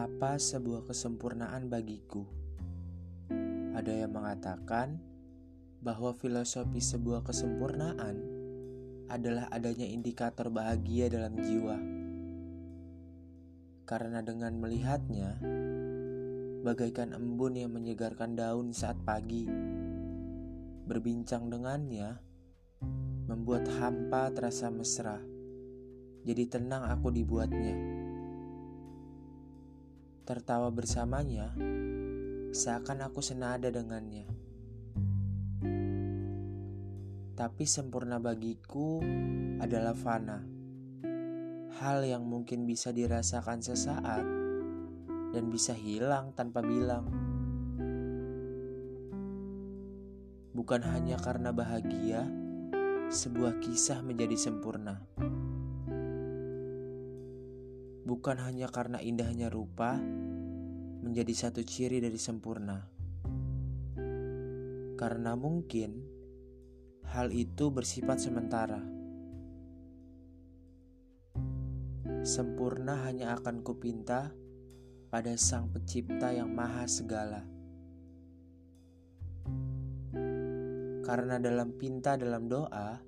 Apa sebuah kesempurnaan bagiku? Ada yang mengatakan bahwa filosofi sebuah kesempurnaan adalah adanya indikator bahagia dalam jiwa. Karena dengan melihatnya, bagaikan embun yang menyegarkan daun saat pagi, berbincang dengannya membuat hampa terasa mesra. Jadi tenang aku dibuatnya tertawa bersamanya, seakan aku senada dengannya. Tapi sempurna bagiku adalah fana, hal yang mungkin bisa dirasakan sesaat dan bisa hilang tanpa bilang. Bukan hanya karena bahagia, sebuah kisah menjadi sempurna bukan hanya karena indahnya rupa menjadi satu ciri dari sempurna. Karena mungkin hal itu bersifat sementara. Sempurna hanya akan kupinta pada Sang Pencipta yang Maha Segala. Karena dalam pinta dalam doa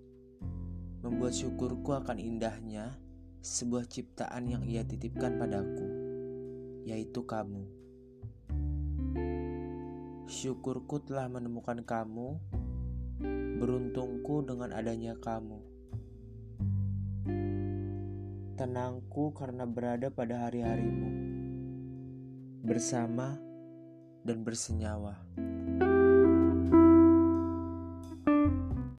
membuat syukurku akan indahnya sebuah ciptaan yang ia titipkan padaku, yaitu kamu. Syukurku telah menemukan kamu, beruntungku dengan adanya kamu. Tenangku karena berada pada hari-harimu, bersama dan bersenyawa.